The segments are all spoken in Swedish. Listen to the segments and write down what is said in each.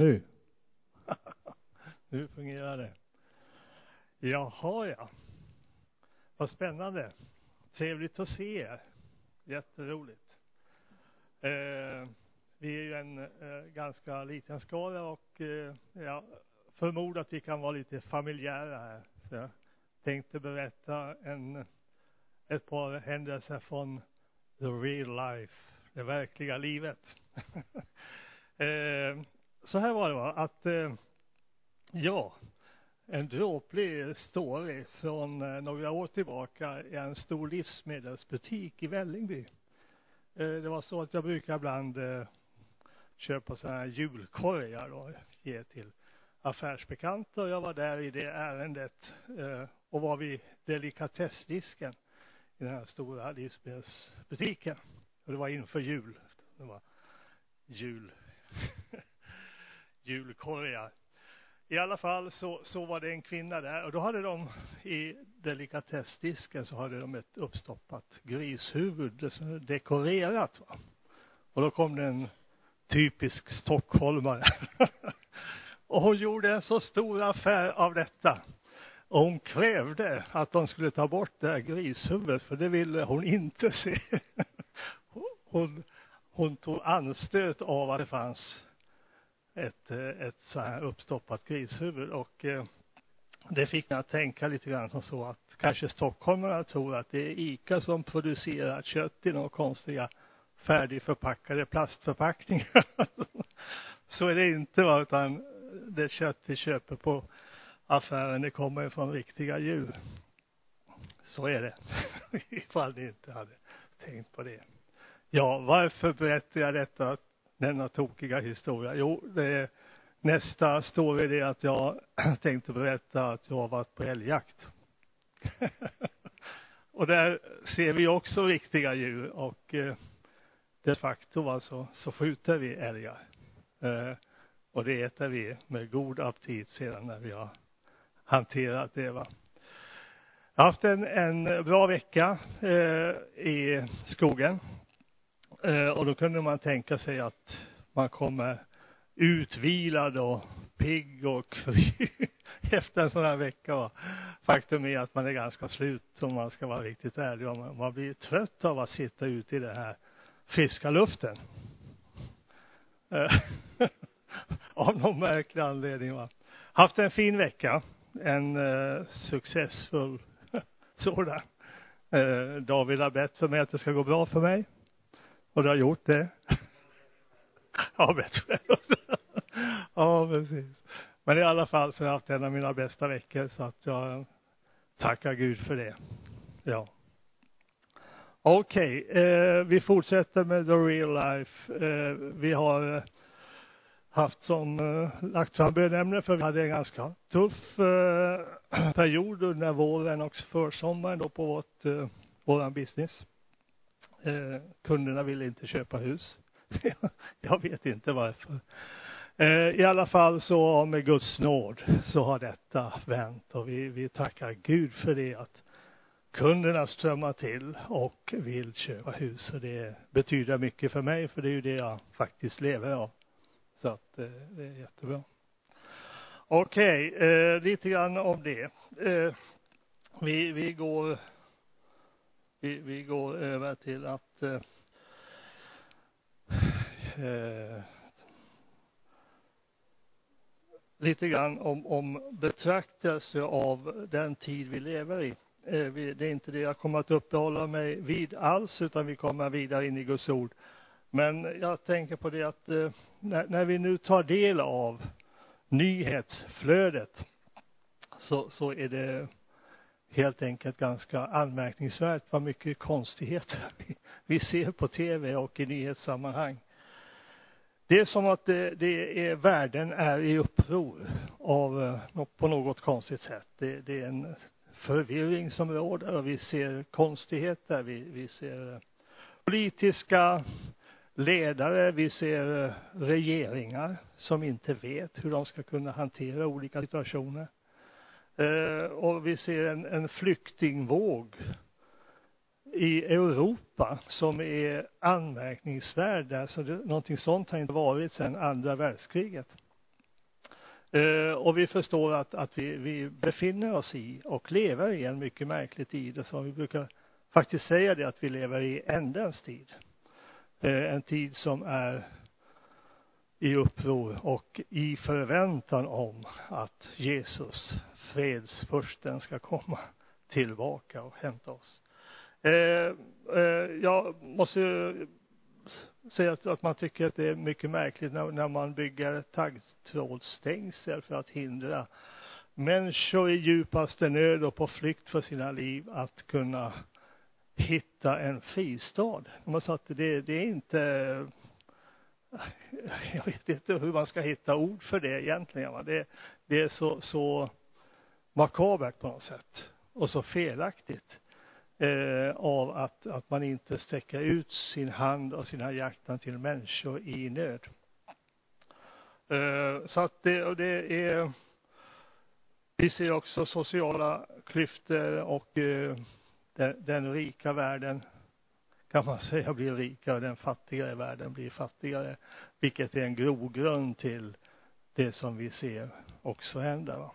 Nu. nu fungerar det. Jaha, ja. Vad spännande. Trevligt att se er. Jätteroligt. Eh, vi är ju en eh, ganska liten skala och eh, jag förmodar att vi kan vara lite familjära här. Så jag tänkte berätta en, ett par händelser från the real life, det verkliga livet. eh, så här var det va, att eh, ja, en dråplig story från eh, några år tillbaka i en stor livsmedelsbutik i Vällingby. Eh, det var så att jag brukar ibland eh, köpa sådana här julkorgar och ge till affärsbekanta och jag var där i det ärendet eh, och var vid delikatessdisken i den här stora livsmedelsbutiken. Och det var inför jul. Det var jul julkorgar. I alla fall så, så var det en kvinna där och då hade de i delikatessdisken så hade de ett uppstoppat grishuvud dekorerat va. Och då kom det en typisk stockholmare. och hon gjorde en så stor affär av detta. Och hon krävde att de skulle ta bort det här grishuvudet för det ville hon inte se. hon, hon tog anstöt av att det fanns ett, eh, ett så här uppstoppat grishuvud och eh, det fick mig att tänka lite grann som så att kanske stockholmarna tror att det är ICA som producerar kött i några konstiga färdigförpackade plastförpackningar. så är det inte va, utan det kött vi köper på affären, det kommer från riktiga djur. Så är det. Ifall ni inte hade tänkt på det. Ja, varför berättar jag detta denna tokiga historia? Jo, det är nästa story det är att jag tänkte berätta att jag har varit på älgjakt. och där ser vi också riktiga djur och eh, de facto alltså så skjuter vi älgar. Eh, och det äter vi med god aptit sedan när vi har hanterat det va. Jag har haft en, en bra vecka eh, i skogen Eh, och då kunde man tänka sig att man kommer utvilad och pigg och fri efter en sån här vecka. Och faktum är att man är ganska slut om man ska vara riktigt ärlig. Man, man blir trött av att sitta ute i den här friska luften. Eh, av någon märklig anledning. Va? Haft en fin vecka. En uh, successfull sådan. Uh, David har bett för mig att det ska gå bra för mig. Och du har gjort det? ja, bättre. ja, precis. Men i alla fall så har jag haft en av mina bästa veckor så att jag tackar Gud för det. Ja. Okej, okay, eh, vi fortsätter med the real life. Eh, vi har eh, haft som eh, lagt fram bönämne för vi hade en ganska tuff eh, period under våren och försommaren då på vårt, eh, våran business. Eh, kunderna ville inte köpa hus. jag vet inte varför. Eh, I alla fall så med Guds nåd så har detta vänt och vi, vi tackar Gud för det att kunderna strömmar till och vill köpa hus och det betyder mycket för mig för det är ju det jag faktiskt lever av. Så att eh, det är jättebra. Okej, okay, eh, lite grann om det. Eh, vi, vi går vi, vi går över till att eh, eh, lite grann om, om betraktelse av den tid vi lever i. Eh, vi, det är inte det jag kommer att uppehålla mig vid alls, utan vi kommer vidare in i Guds ord. Men jag tänker på det att eh, när, när vi nu tar del av nyhetsflödet så, så är det helt enkelt ganska anmärkningsvärt vad mycket konstigheter vi ser på tv och i nyhetssammanhang. Det är som att det, det är, världen är i uppror av, eh, på något konstigt sätt. Det, det är en förvirring som råder och vi ser konstigheter. Vi, vi ser eh, politiska ledare, vi ser eh, regeringar som inte vet hur de ska kunna hantera olika situationer. Eh, och vi ser en, en flyktingvåg i Europa som är anmärkningsvärd. Alltså det, någonting sånt har inte varit sedan andra världskriget. Eh, och vi förstår att, att vi, vi befinner oss i och lever i en mycket märklig tid. Så vi brukar faktiskt säga det att vi lever i ändens tid. Eh, en tid som är i uppror och i förväntan om att Jesus, fredsfursten, ska komma tillbaka och hämta oss. Eh, eh, jag måste säga att, att man tycker att det är mycket märkligt när, när man bygger taggtrådsstängsel för att hindra människor i djupaste nöd och på flykt för sina liv att kunna hitta en fristad. Man sa att det, det är inte jag vet inte hur man ska hitta ord för det egentligen. Va? Det, det är så, så makabert på något sätt och så felaktigt eh, av att, att man inte sträcker ut sin hand och sina hjärtan till människor i nöd. Eh, så att det, och det är vi ser också sociala klyftor och eh, den, den rika världen kan man säga blir rikare, den fattigare världen blir fattigare, vilket är en grogrund till det som vi ser också hända. Va?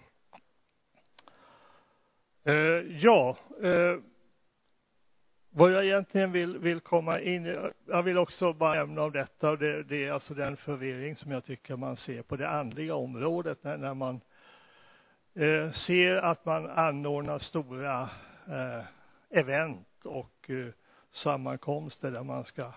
Eh, ja, eh, vad jag egentligen vill, vill komma in jag vill också bara nämna om detta och det, det är alltså den förvirring som jag tycker man ser på det andliga området när, när man eh, ser att man anordnar stora eh, event och eh, sammankomster där man ska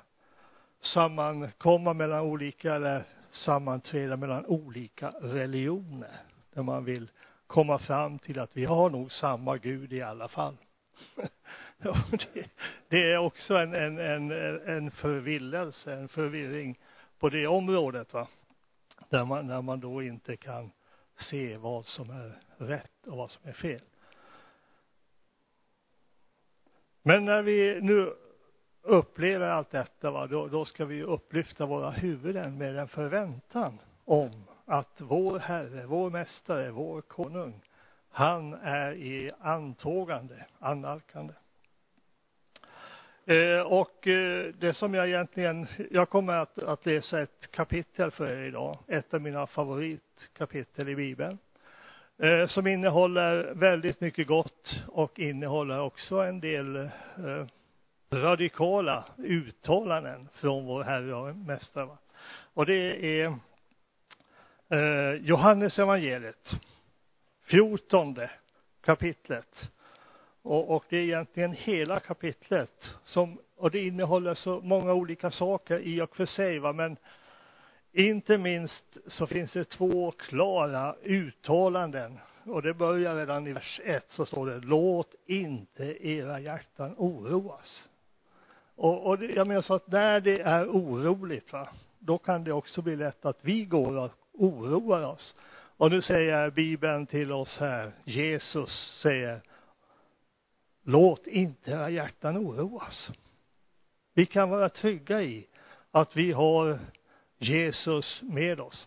sammankomma mellan olika eller sammanträda mellan olika religioner där man vill komma fram till att vi har nog samma Gud i alla fall. det, det är också en, en, en, en förvillelse, en förvirring på det området va. Där man, när man då inte kan se vad som är rätt och vad som är fel. Men när vi nu upplever allt detta, va, då, då ska vi upplyfta våra huvuden med en förväntan om att vår Herre, vår Mästare, vår Konung, han är i antågande, annalkande. Eh, och eh, det som jag egentligen, jag kommer att, att läsa ett kapitel för er idag, ett av mina favoritkapitel i Bibeln, eh, som innehåller väldigt mycket gott och innehåller också en del eh, radikala uttalanden från vår Herre och Mästare. Och det är eh, Johannes evangeliet, fjortonde kapitlet. Och, och det är egentligen hela kapitlet som, och det innehåller så många olika saker i och för sig, va, men inte minst så finns det två klara uttalanden. Och det börjar redan i vers 1 så står det, låt inte era hjärtan oroas. Och, och det, jag menar så att när det är oroligt, va, då kan det också bli lätt att vi går och oroar oss. Och nu säger Bibeln till oss här, Jesus säger, låt inte era hjärtan oroas. Vi kan vara trygga i att vi har Jesus med oss.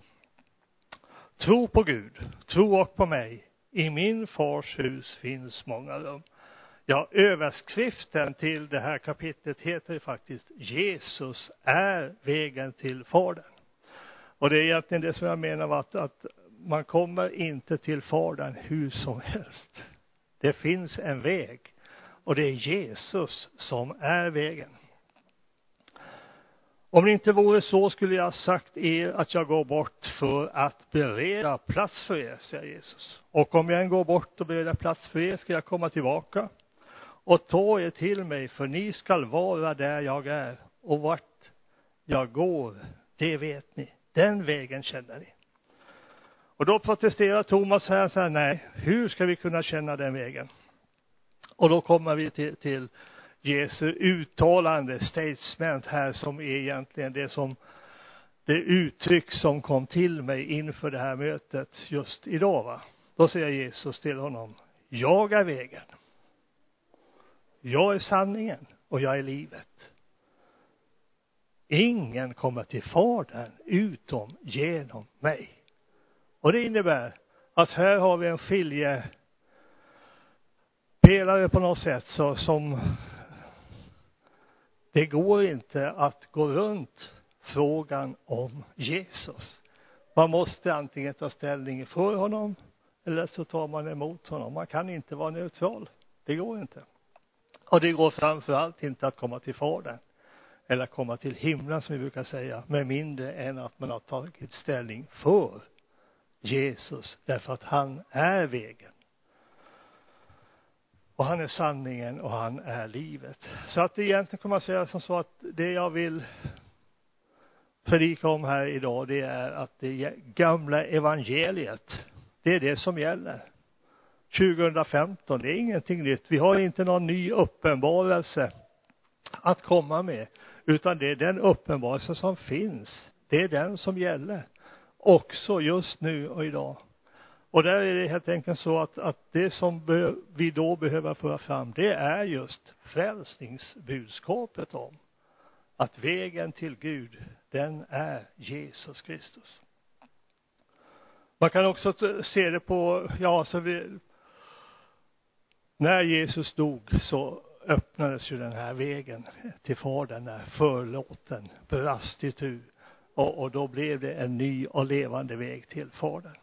Tro på Gud, tro och på mig. I min fars hus finns många rum. Ja, överskriften till det här kapitlet heter faktiskt Jesus är vägen till Fadern. Och det är egentligen det som jag menar att, att man kommer inte till Fadern hur som helst. Det finns en väg och det är Jesus som är vägen. Om det inte vore så skulle jag sagt er att jag går bort för att bereda plats för er, säger Jesus. Och om jag än går bort och bereder plats för er ska jag komma tillbaka och ta er till mig, för ni skall vara där jag är och vart jag går, det vet ni. Den vägen känner ni. Och då protesterar Thomas här och säger nej, hur ska vi kunna känna den vägen? Och då kommer vi till, till Jesu uttalande, statement här, som är egentligen det som det uttryck som kom till mig inför det här mötet just idag. Va? Då säger Jesus till honom, jag är vägen. Jag är sanningen och jag är livet. Ingen kommer till Fadern utom genom mig. Och det innebär att här har vi en skiljepelare på något sätt så som det går inte att gå runt frågan om Jesus. Man måste antingen ta ställning för honom eller så tar man emot honom. Man kan inte vara neutral. Det går inte. Och det går framför allt inte att komma till Fadern eller komma till himlen som vi brukar säga med mindre än att man har tagit ställning för Jesus därför att han är vägen. Och han är sanningen och han är livet. Så att egentligen kan man säga som så att det jag vill predika om här idag det är att det gamla evangeliet det är det som gäller. 2015 det är ingenting nytt. Vi har inte någon ny uppenbarelse att komma med utan det är den uppenbarelse som finns. Det är den som gäller också just nu och idag. Och där är det helt enkelt så att, att det som vi då behöver föra fram det är just frälsningsbudskapet om att vägen till Gud den är Jesus Kristus. Man kan också se det på, ja, så vi, när Jesus dog så öppnades ju den här vägen till Fadern när förlåten brast itu och, och då blev det en ny och levande väg till Fadern.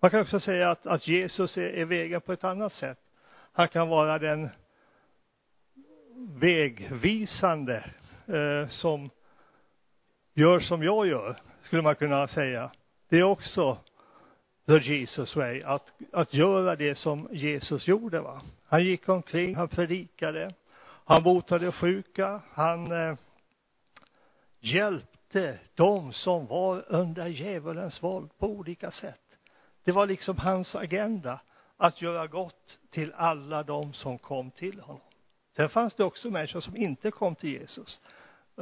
Man kan också säga att, att Jesus är, är vägen på ett annat sätt. Han kan vara den vägvisande eh, som gör som jag gör, skulle man kunna säga. Det är också the Jesus way, att, att göra det som Jesus gjorde va. Han gick omkring, han predikade, han botade sjuka, han eh, hjälpte de som var under djävulens våld på olika sätt. Det var liksom hans agenda att göra gott till alla de som kom till honom. Sen fanns det också människor som inte kom till Jesus.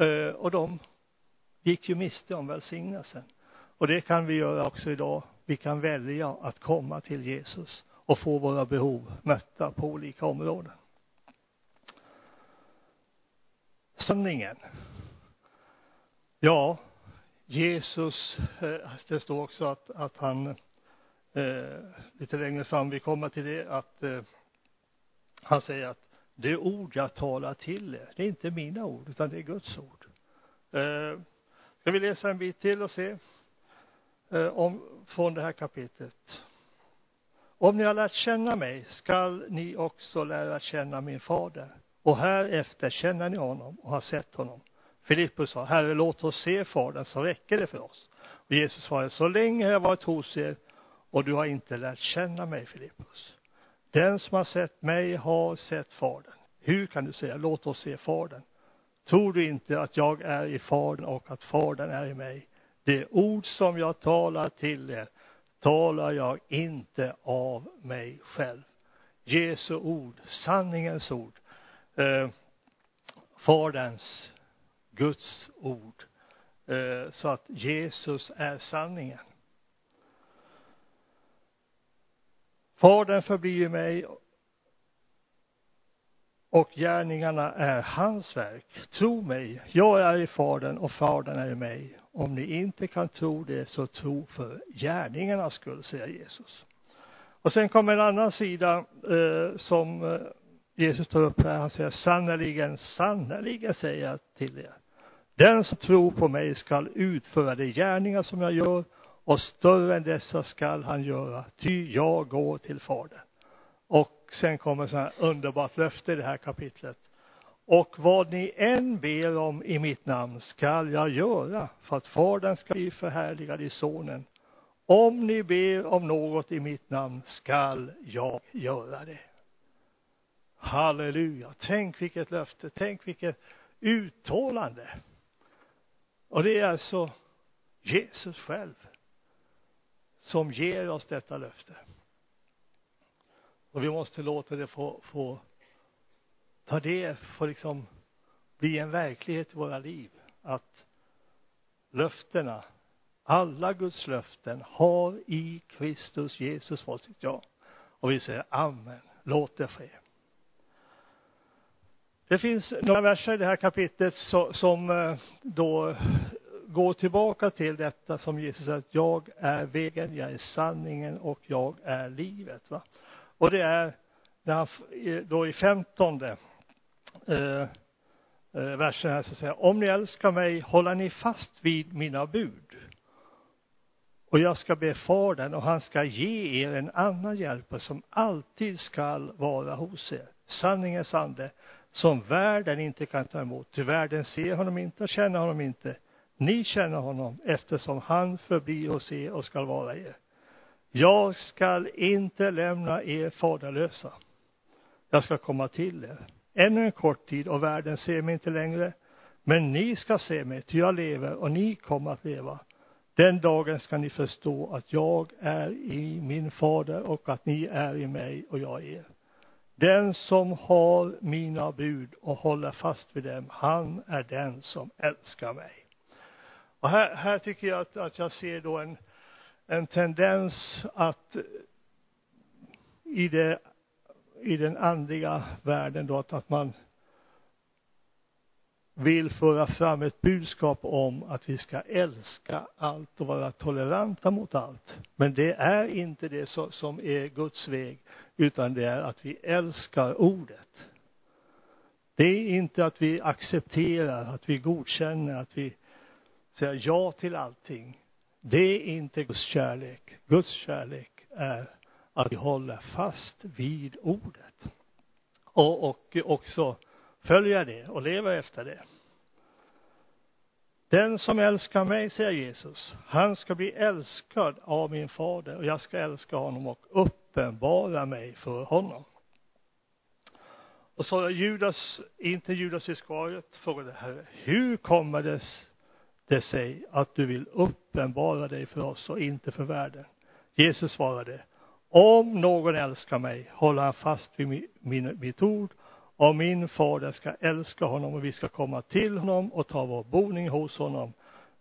Eh, och de gick ju miste om välsignelsen. Och det kan vi göra också idag. Vi kan välja att komma till Jesus och få våra behov mötta på olika områden. Sanningen. Ja, Jesus, eh, det står också att, att han eh, lite längre fram, vi kommer till det, att eh, han säger att det ord jag talar till er, det är inte mina ord, utan det är Guds ord. Eh, ska vi läsa en bit till och se eh, om, från det här kapitlet. Om ni har lärt känna mig skall ni också lära känna min fader. Och härefter känner ni honom och har sett honom. Filippus sa, Herre, låt oss se Fadern, så räcker det för oss. Och Jesus svarade, så länge har jag varit hos er och du har inte lärt känna mig, Filippus. Den som har sett mig har sett Fadern. Hur kan du säga, låt oss se Fadern? Tror du inte att jag är i Fadern och att Fadern är i mig? Det ord som jag talar till er talar jag inte av mig själv. Jesu ord, sanningens ord, eh, Faderns, Guds ord. Eh, så att Jesus är sanningen. Fadern förblir mig och gärningarna är hans verk. Tro mig, jag är i Fadern och Fadern är i mig. Om ni inte kan tro det, så tro för gärningarnas skull, säger Jesus. Och sen kommer en annan sida eh, som eh, Jesus tar upp här. Han säger sannerligen, sannerligen säger jag till er. Den som tror på mig skall utföra de gärningar som jag gör och större än dessa skall han göra, ty jag går till Fadern. Och sen kommer så här underbart löfte i det här kapitlet. Och vad ni än ber om i mitt namn skall jag göra för att Fadern ska bli förhärligad i Sonen. Om ni ber om något i mitt namn skall jag göra det. Halleluja. Tänk vilket löfte. Tänk vilket uttalande. Och det är alltså Jesus själv som ger oss detta löfte. Och vi måste låta det få, få ta det, få liksom bli en verklighet i våra liv. Att löftena, alla Guds löften har i Kristus Jesus fått sitt ja. Och vi säger amen, låt det ske. Det finns några verser i det här kapitlet som eh, då går tillbaka till detta som Jesus säger att jag är vägen, jag är sanningen och jag är livet. Va? Och det är när han då i femtonde eh, eh, versen här så säger om ni älskar mig håller ni fast vid mina bud. Och jag ska be Fadern och han ska ge er en annan hjälpare som alltid skall vara hos er. Sanningens ande som världen inte kan ta emot. Ty världen ser honom inte och känner honom inte. Ni känner honom eftersom han förblir hos er och skall vara er. Jag skall inte lämna er faderlösa. Jag ska komma till er. Ännu en kort tid och världen ser mig inte längre. Men ni ska se mig, ty jag lever och ni kommer att leva. Den dagen ska ni förstå att jag är i min fader och att ni är i mig och jag i er. Den som har mina bud och håller fast vid dem, han är den som älskar mig. Och här, här tycker jag att, att jag ser då en, en tendens att i, det, i den andliga världen då att, att man vill föra fram ett budskap om att vi ska älska allt och vara toleranta mot allt. Men det är inte det som är Guds väg, utan det är att vi älskar ordet. Det är inte att vi accepterar, att vi godkänner, att vi säger ja till allting. Det är inte Guds kärlek. Guds kärlek är att vi håller fast vid ordet. Och, och också följa det och leva efter det. Den som älskar mig, säger Jesus, han ska bli älskad av min fader och jag ska älska honom och uppenbara mig för honom. Och så Judas, inte Judas Iskariot, frågade Herre, hur kommer det, det sig att du vill uppenbara dig för oss och inte för världen? Jesus svarade, om någon älskar mig håller han fast vid min, min, mitt ord och min fader ska älska honom och vi ska komma till honom och ta vår boning hos honom.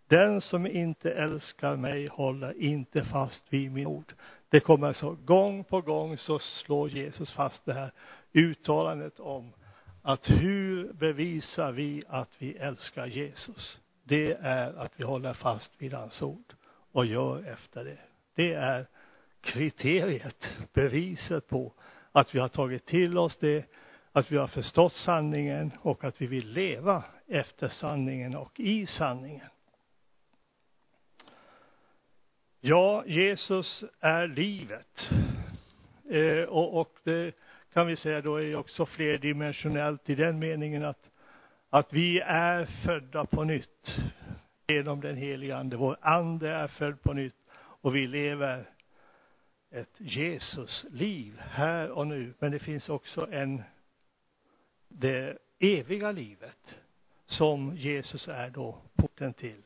Den som inte älskar mig håller inte fast vid min ord. Det kommer så gång på gång så slår Jesus fast det här uttalandet om att hur bevisar vi att vi älskar Jesus? Det är att vi håller fast vid hans ord och gör efter det. Det är kriteriet, beviset på att vi har tagit till oss det att vi har förstått sanningen och att vi vill leva efter sanningen och i sanningen. Ja, Jesus är livet. Eh, och, och det kan vi säga då är också flerdimensionellt i den meningen att, att vi är födda på nytt genom den heliga ande. Vår ande är född på nytt och vi lever ett Jesus-liv här och nu. Men det finns också en det eviga livet som Jesus är då porten till.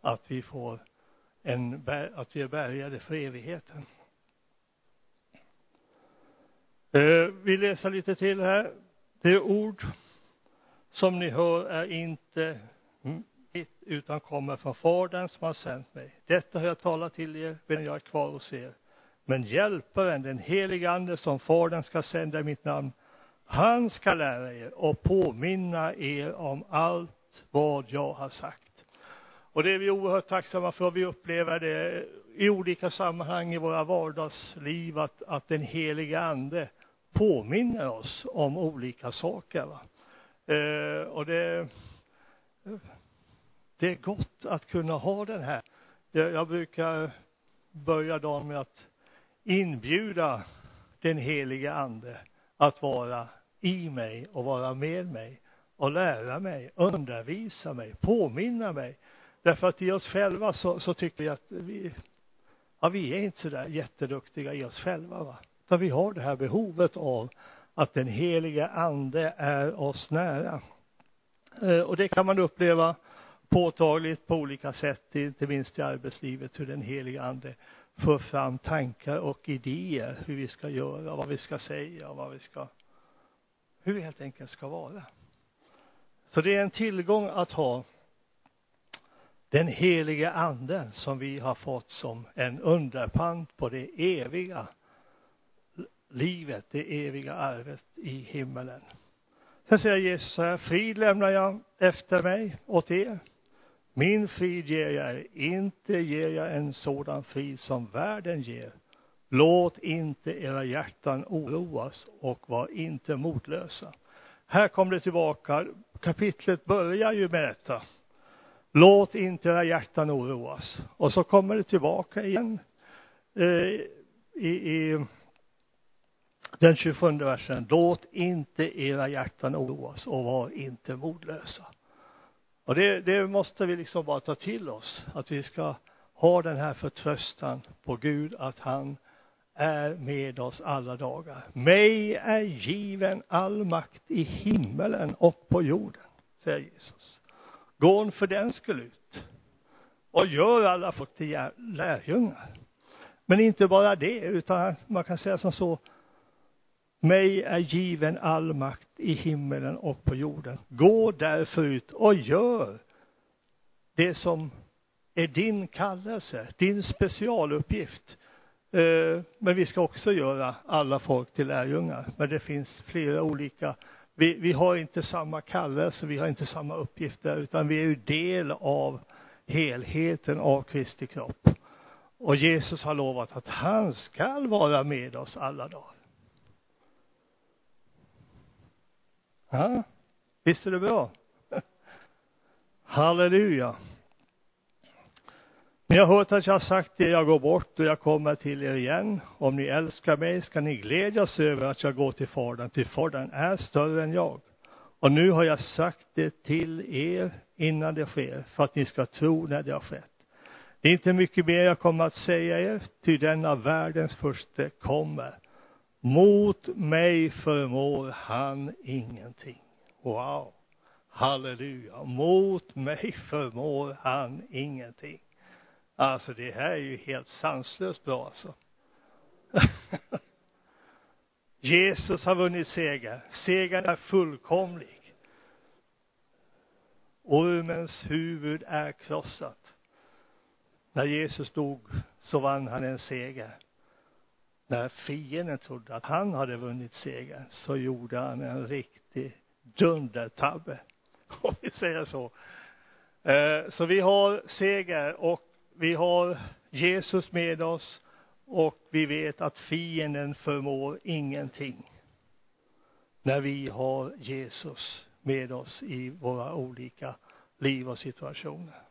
Att vi får en, att vi är bärgade för evigheten. Eh, vi läser lite till här. Det är ord som ni hör är inte mitt, utan kommer från Fadern som har sänt mig. Detta har jag talat till er medan jag är kvar hos er. Men hjälparen, den helige Ande som Fadern ska sända i mitt namn, han ska lära er och påminna er om allt vad jag har sagt. Och det är vi oerhört tacksamma för. Vi upplever det i olika sammanhang i våra vardagsliv att, att den heliga ande påminner oss om olika saker. Va? Eh, och det, det är gott att kunna ha den här. Jag, jag brukar börja dagen med att inbjuda den heliga ande att vara i mig och vara med mig och lära mig, undervisa mig, påminna mig. Därför att i oss själva så, så tycker jag att vi, ja, vi är inte så där jätteduktiga i oss själva, va. Utan vi har det här behovet av att den heliga ande är oss nära. Eh, och det kan man uppleva påtagligt på olika sätt, inte minst i arbetslivet, hur den heliga ande för fram tankar och idéer hur vi ska göra, vad vi ska säga, vad vi ska hur vi helt enkelt ska vara. Så det är en tillgång att ha den helige anden som vi har fått som en underpant på det eviga livet, det eviga arvet i himmelen. Sen säger Jesus så här, frid lämnar jag efter mig åt er. Min frid ger jag er, inte ger jag en sådan frid som världen ger. Låt inte era hjärtan oroas och var inte motlösa. Här kommer det tillbaka. Kapitlet börjar ju med detta. Låt inte era hjärtan oroas. Och så kommer det tillbaka igen eh, i, i den 27 versen. Låt inte era hjärtan oroas och var inte modlösa. Och det, det måste vi liksom bara ta till oss, att vi ska ha den här förtröstan på Gud att han är med oss alla dagar. Mig är given all makt i himmelen och på jorden, säger Jesus. Gå för den skull ut och gör alla folk till lärjungar. Men inte bara det, utan man kan säga som så, mig är given all makt i himmelen och på jorden. Gå därför ut och gör det som är din kallelse, din specialuppgift. Eh, men vi ska också göra alla folk till lärjungar. Men det finns flera olika. Vi, vi har inte samma kallelse, vi har inte samma uppgifter, utan vi är ju del av helheten av Kristi kropp. Och Jesus har lovat att han skall vara med oss alla dagar. Ja, visst är det bra? Halleluja. Ni har hört att jag har sagt det, jag går bort och jag kommer till er igen. Om ni älskar mig ska ni glädjas över att jag går till Fadern, till Fadern är större än jag. Och nu har jag sagt det till er innan det sker, för att ni ska tro när det har skett. Det är inte mycket mer jag kommer att säga er, ty denna världens första kommer. Mot mig förmår han ingenting. Wow. Halleluja. Mot mig förmår han ingenting. Alltså det här är ju helt sanslöst bra alltså. Jesus har vunnit seger. Segern är fullkomlig. Ormens huvud är krossat. När Jesus dog så vann han en seger. När fienden trodde att han hade vunnit segern så gjorde han en riktig dundertabbe. Om vi säger så. Eh, så vi har seger och vi har Jesus med oss och vi vet att fienden förmår ingenting när vi har Jesus med oss i våra olika liv och situationer.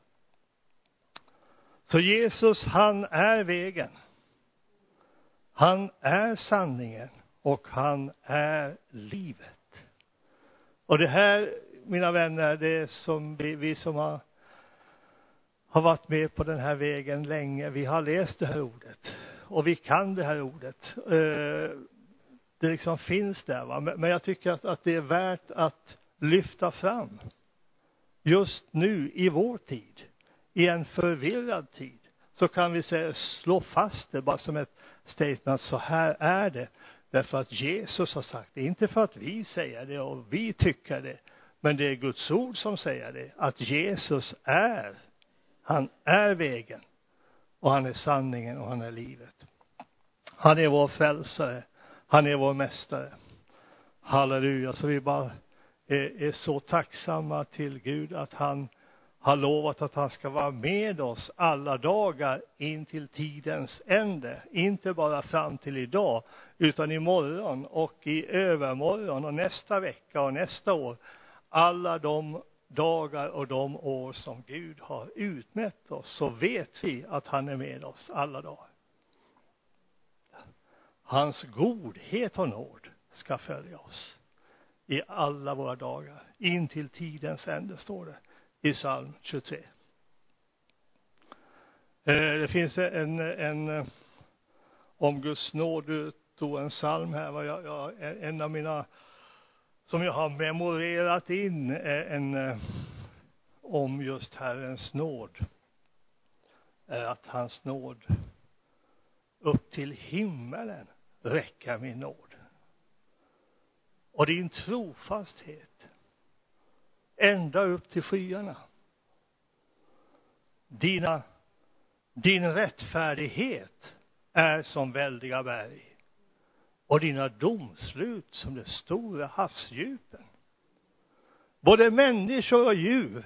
Så Jesus, han är vägen. Han är sanningen och han är livet. Och det här, mina vänner, det är som vi, vi som har har varit med på den här vägen länge. Vi har läst det här ordet och vi kan det här ordet. Eh, det liksom finns där va. Men jag tycker att, att det är värt att lyfta fram just nu i vår tid, i en förvirrad tid, så kan vi säga, slå fast det bara som ett statement, så här är det. Därför att Jesus har sagt det, inte för att vi säger det och vi tycker det, men det är Guds ord som säger det, att Jesus är han är vägen och han är sanningen och han är livet. Han är vår frälsare. Han är vår mästare. Halleluja. Så vi bara är, är så tacksamma till Gud att han har lovat att han ska vara med oss alla dagar in till tidens ände. Inte bara fram till idag, utan imorgon och i övermorgon och nästa vecka och nästa år. Alla de dagar och de år som Gud har utmätt oss så vet vi att han är med oss alla dagar. Hans godhet och nåd ska följa oss i alla våra dagar, in till tidens ände, står det i psalm 23. Eh, det finns en, en eh, om Guds nåd, du tog en psalm här, jag, jag, en av mina som jag har memorerat in en, eh, om just Herrens nåd är att hans nåd upp till himmelen räcker min nåd. Och din trofasthet ända upp till skyarna. Dina, din rättfärdighet är som väldiga berg och dina domslut som de stora havsdjupen. Både människor och djur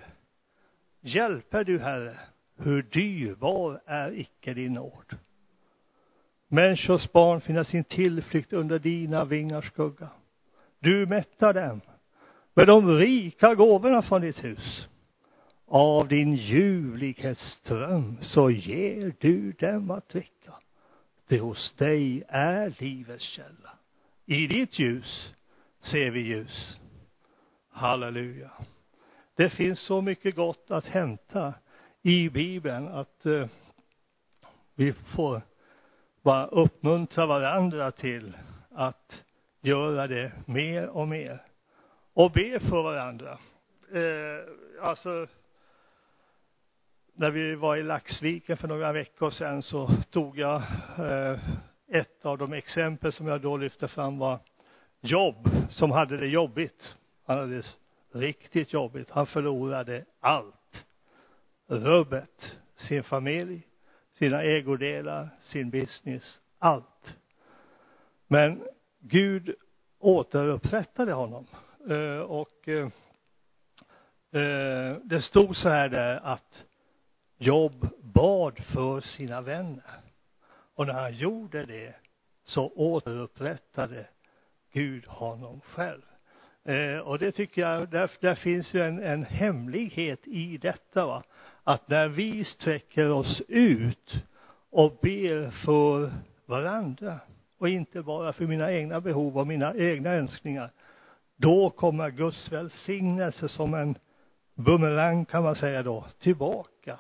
hjälper du, Herre. Hur dyrbar är icke din nåd. Människors barn finner sin tillflykt under dina vingars skugga. Du mättar dem med de rika gåvorna från ditt hus av din ljuvlighetsström så ger du dem att dricka. Det hos dig är livets källa. I ditt ljus ser vi ljus. Halleluja. Det finns så mycket gott att hämta i Bibeln att eh, vi får bara uppmuntra varandra till att göra det mer och mer. Och be för varandra. Eh, alltså, när vi var i Laxviken för några veckor sedan så tog jag eh, ett av de exempel som jag då lyfte fram var Jobb som hade det jobbigt. Han hade det riktigt jobbigt. Han förlorade allt. Rubbet, sin familj, sina ägodelar, sin business, allt. Men Gud återupprättade honom. Eh, och eh, eh, det stod så här där att Job bad för sina vänner. Och när han gjorde det så återupprättade Gud honom själv. Eh, och det tycker jag, där, där finns ju en, en hemlighet i detta va. Att när vi sträcker oss ut och ber för varandra och inte bara för mina egna behov och mina egna önskningar, då kommer Guds välsignelse som en bumerang kan man säga då, tillbaka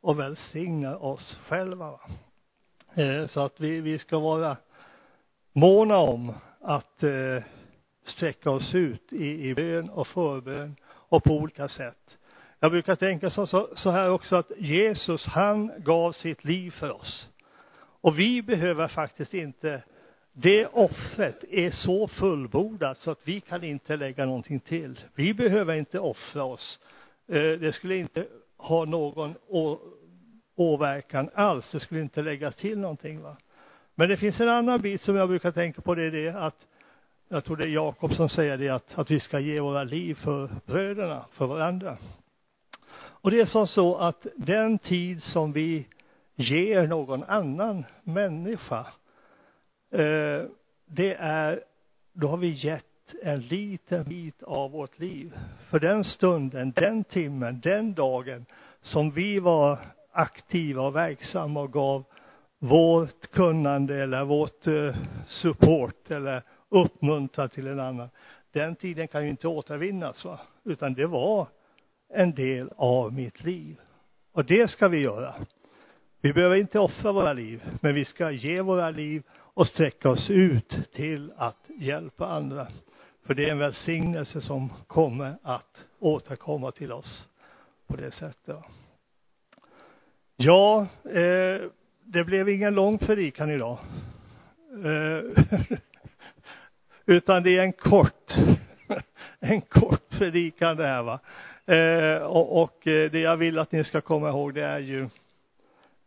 och välsignar oss själva. Eh, så att vi, vi ska vara måna om att eh, sträcka oss ut i, i bön och förbön och på olika sätt. Jag brukar tänka så, så, så här också att Jesus, han gav sitt liv för oss. Och vi behöver faktiskt inte, det offret är så fullbordat så att vi kan inte lägga någonting till. Vi behöver inte offra oss. Eh, det skulle inte ha någon åverkan alls. Det skulle inte lägga till någonting va. Men det finns en annan bit som jag brukar tänka på, det är det att jag tror det är Jakob som säger det att, att vi ska ge våra liv för bröderna, för varandra. Och det är som så att den tid som vi ger någon annan människa, Eh, det är, då har vi gett en liten bit av vårt liv. För den stunden, den timmen, den dagen som vi var aktiva och verksamma och gav vårt kunnande eller vårt eh, support eller uppmuntra till en annan. Den tiden kan ju inte återvinnas va, utan det var en del av mitt liv. Och det ska vi göra. Vi behöver inte offra våra liv, men vi ska ge våra liv och sträcka oss ut till att hjälpa andra. För det är en välsignelse som kommer att återkomma till oss på det sättet. Ja, eh, det blev ingen lång predikan idag. Eh, utan det är en kort, en kort predikan det här va. Eh, och, och eh, det jag vill att ni ska komma ihåg det är ju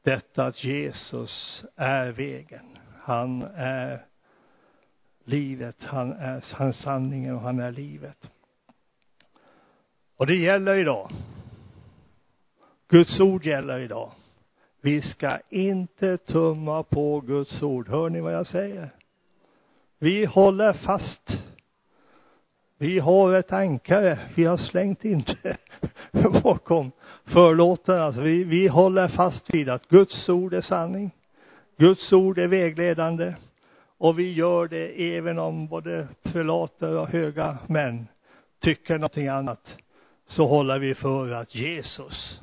detta att Jesus är vägen. Han är livet, han är, han är sanningen och han är livet. Och det gäller idag. Guds ord gäller idag. Vi ska inte tumma på Guds ord. Hör ni vad jag säger? Vi håller fast. Vi har ett ankare. Vi har slängt inte bakom förlåten. Alltså vi, vi håller fast vid att Guds ord är sanning. Guds ord är vägledande. Och vi gör det även om både prelater och höga män tycker någonting annat. Så håller vi för att Jesus,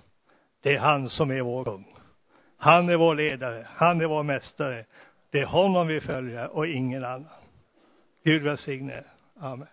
det är han som är vår kung. Han är vår ledare. Han är vår mästare. Det är honom vi följer och ingen annan. Gud välsigne. Amen.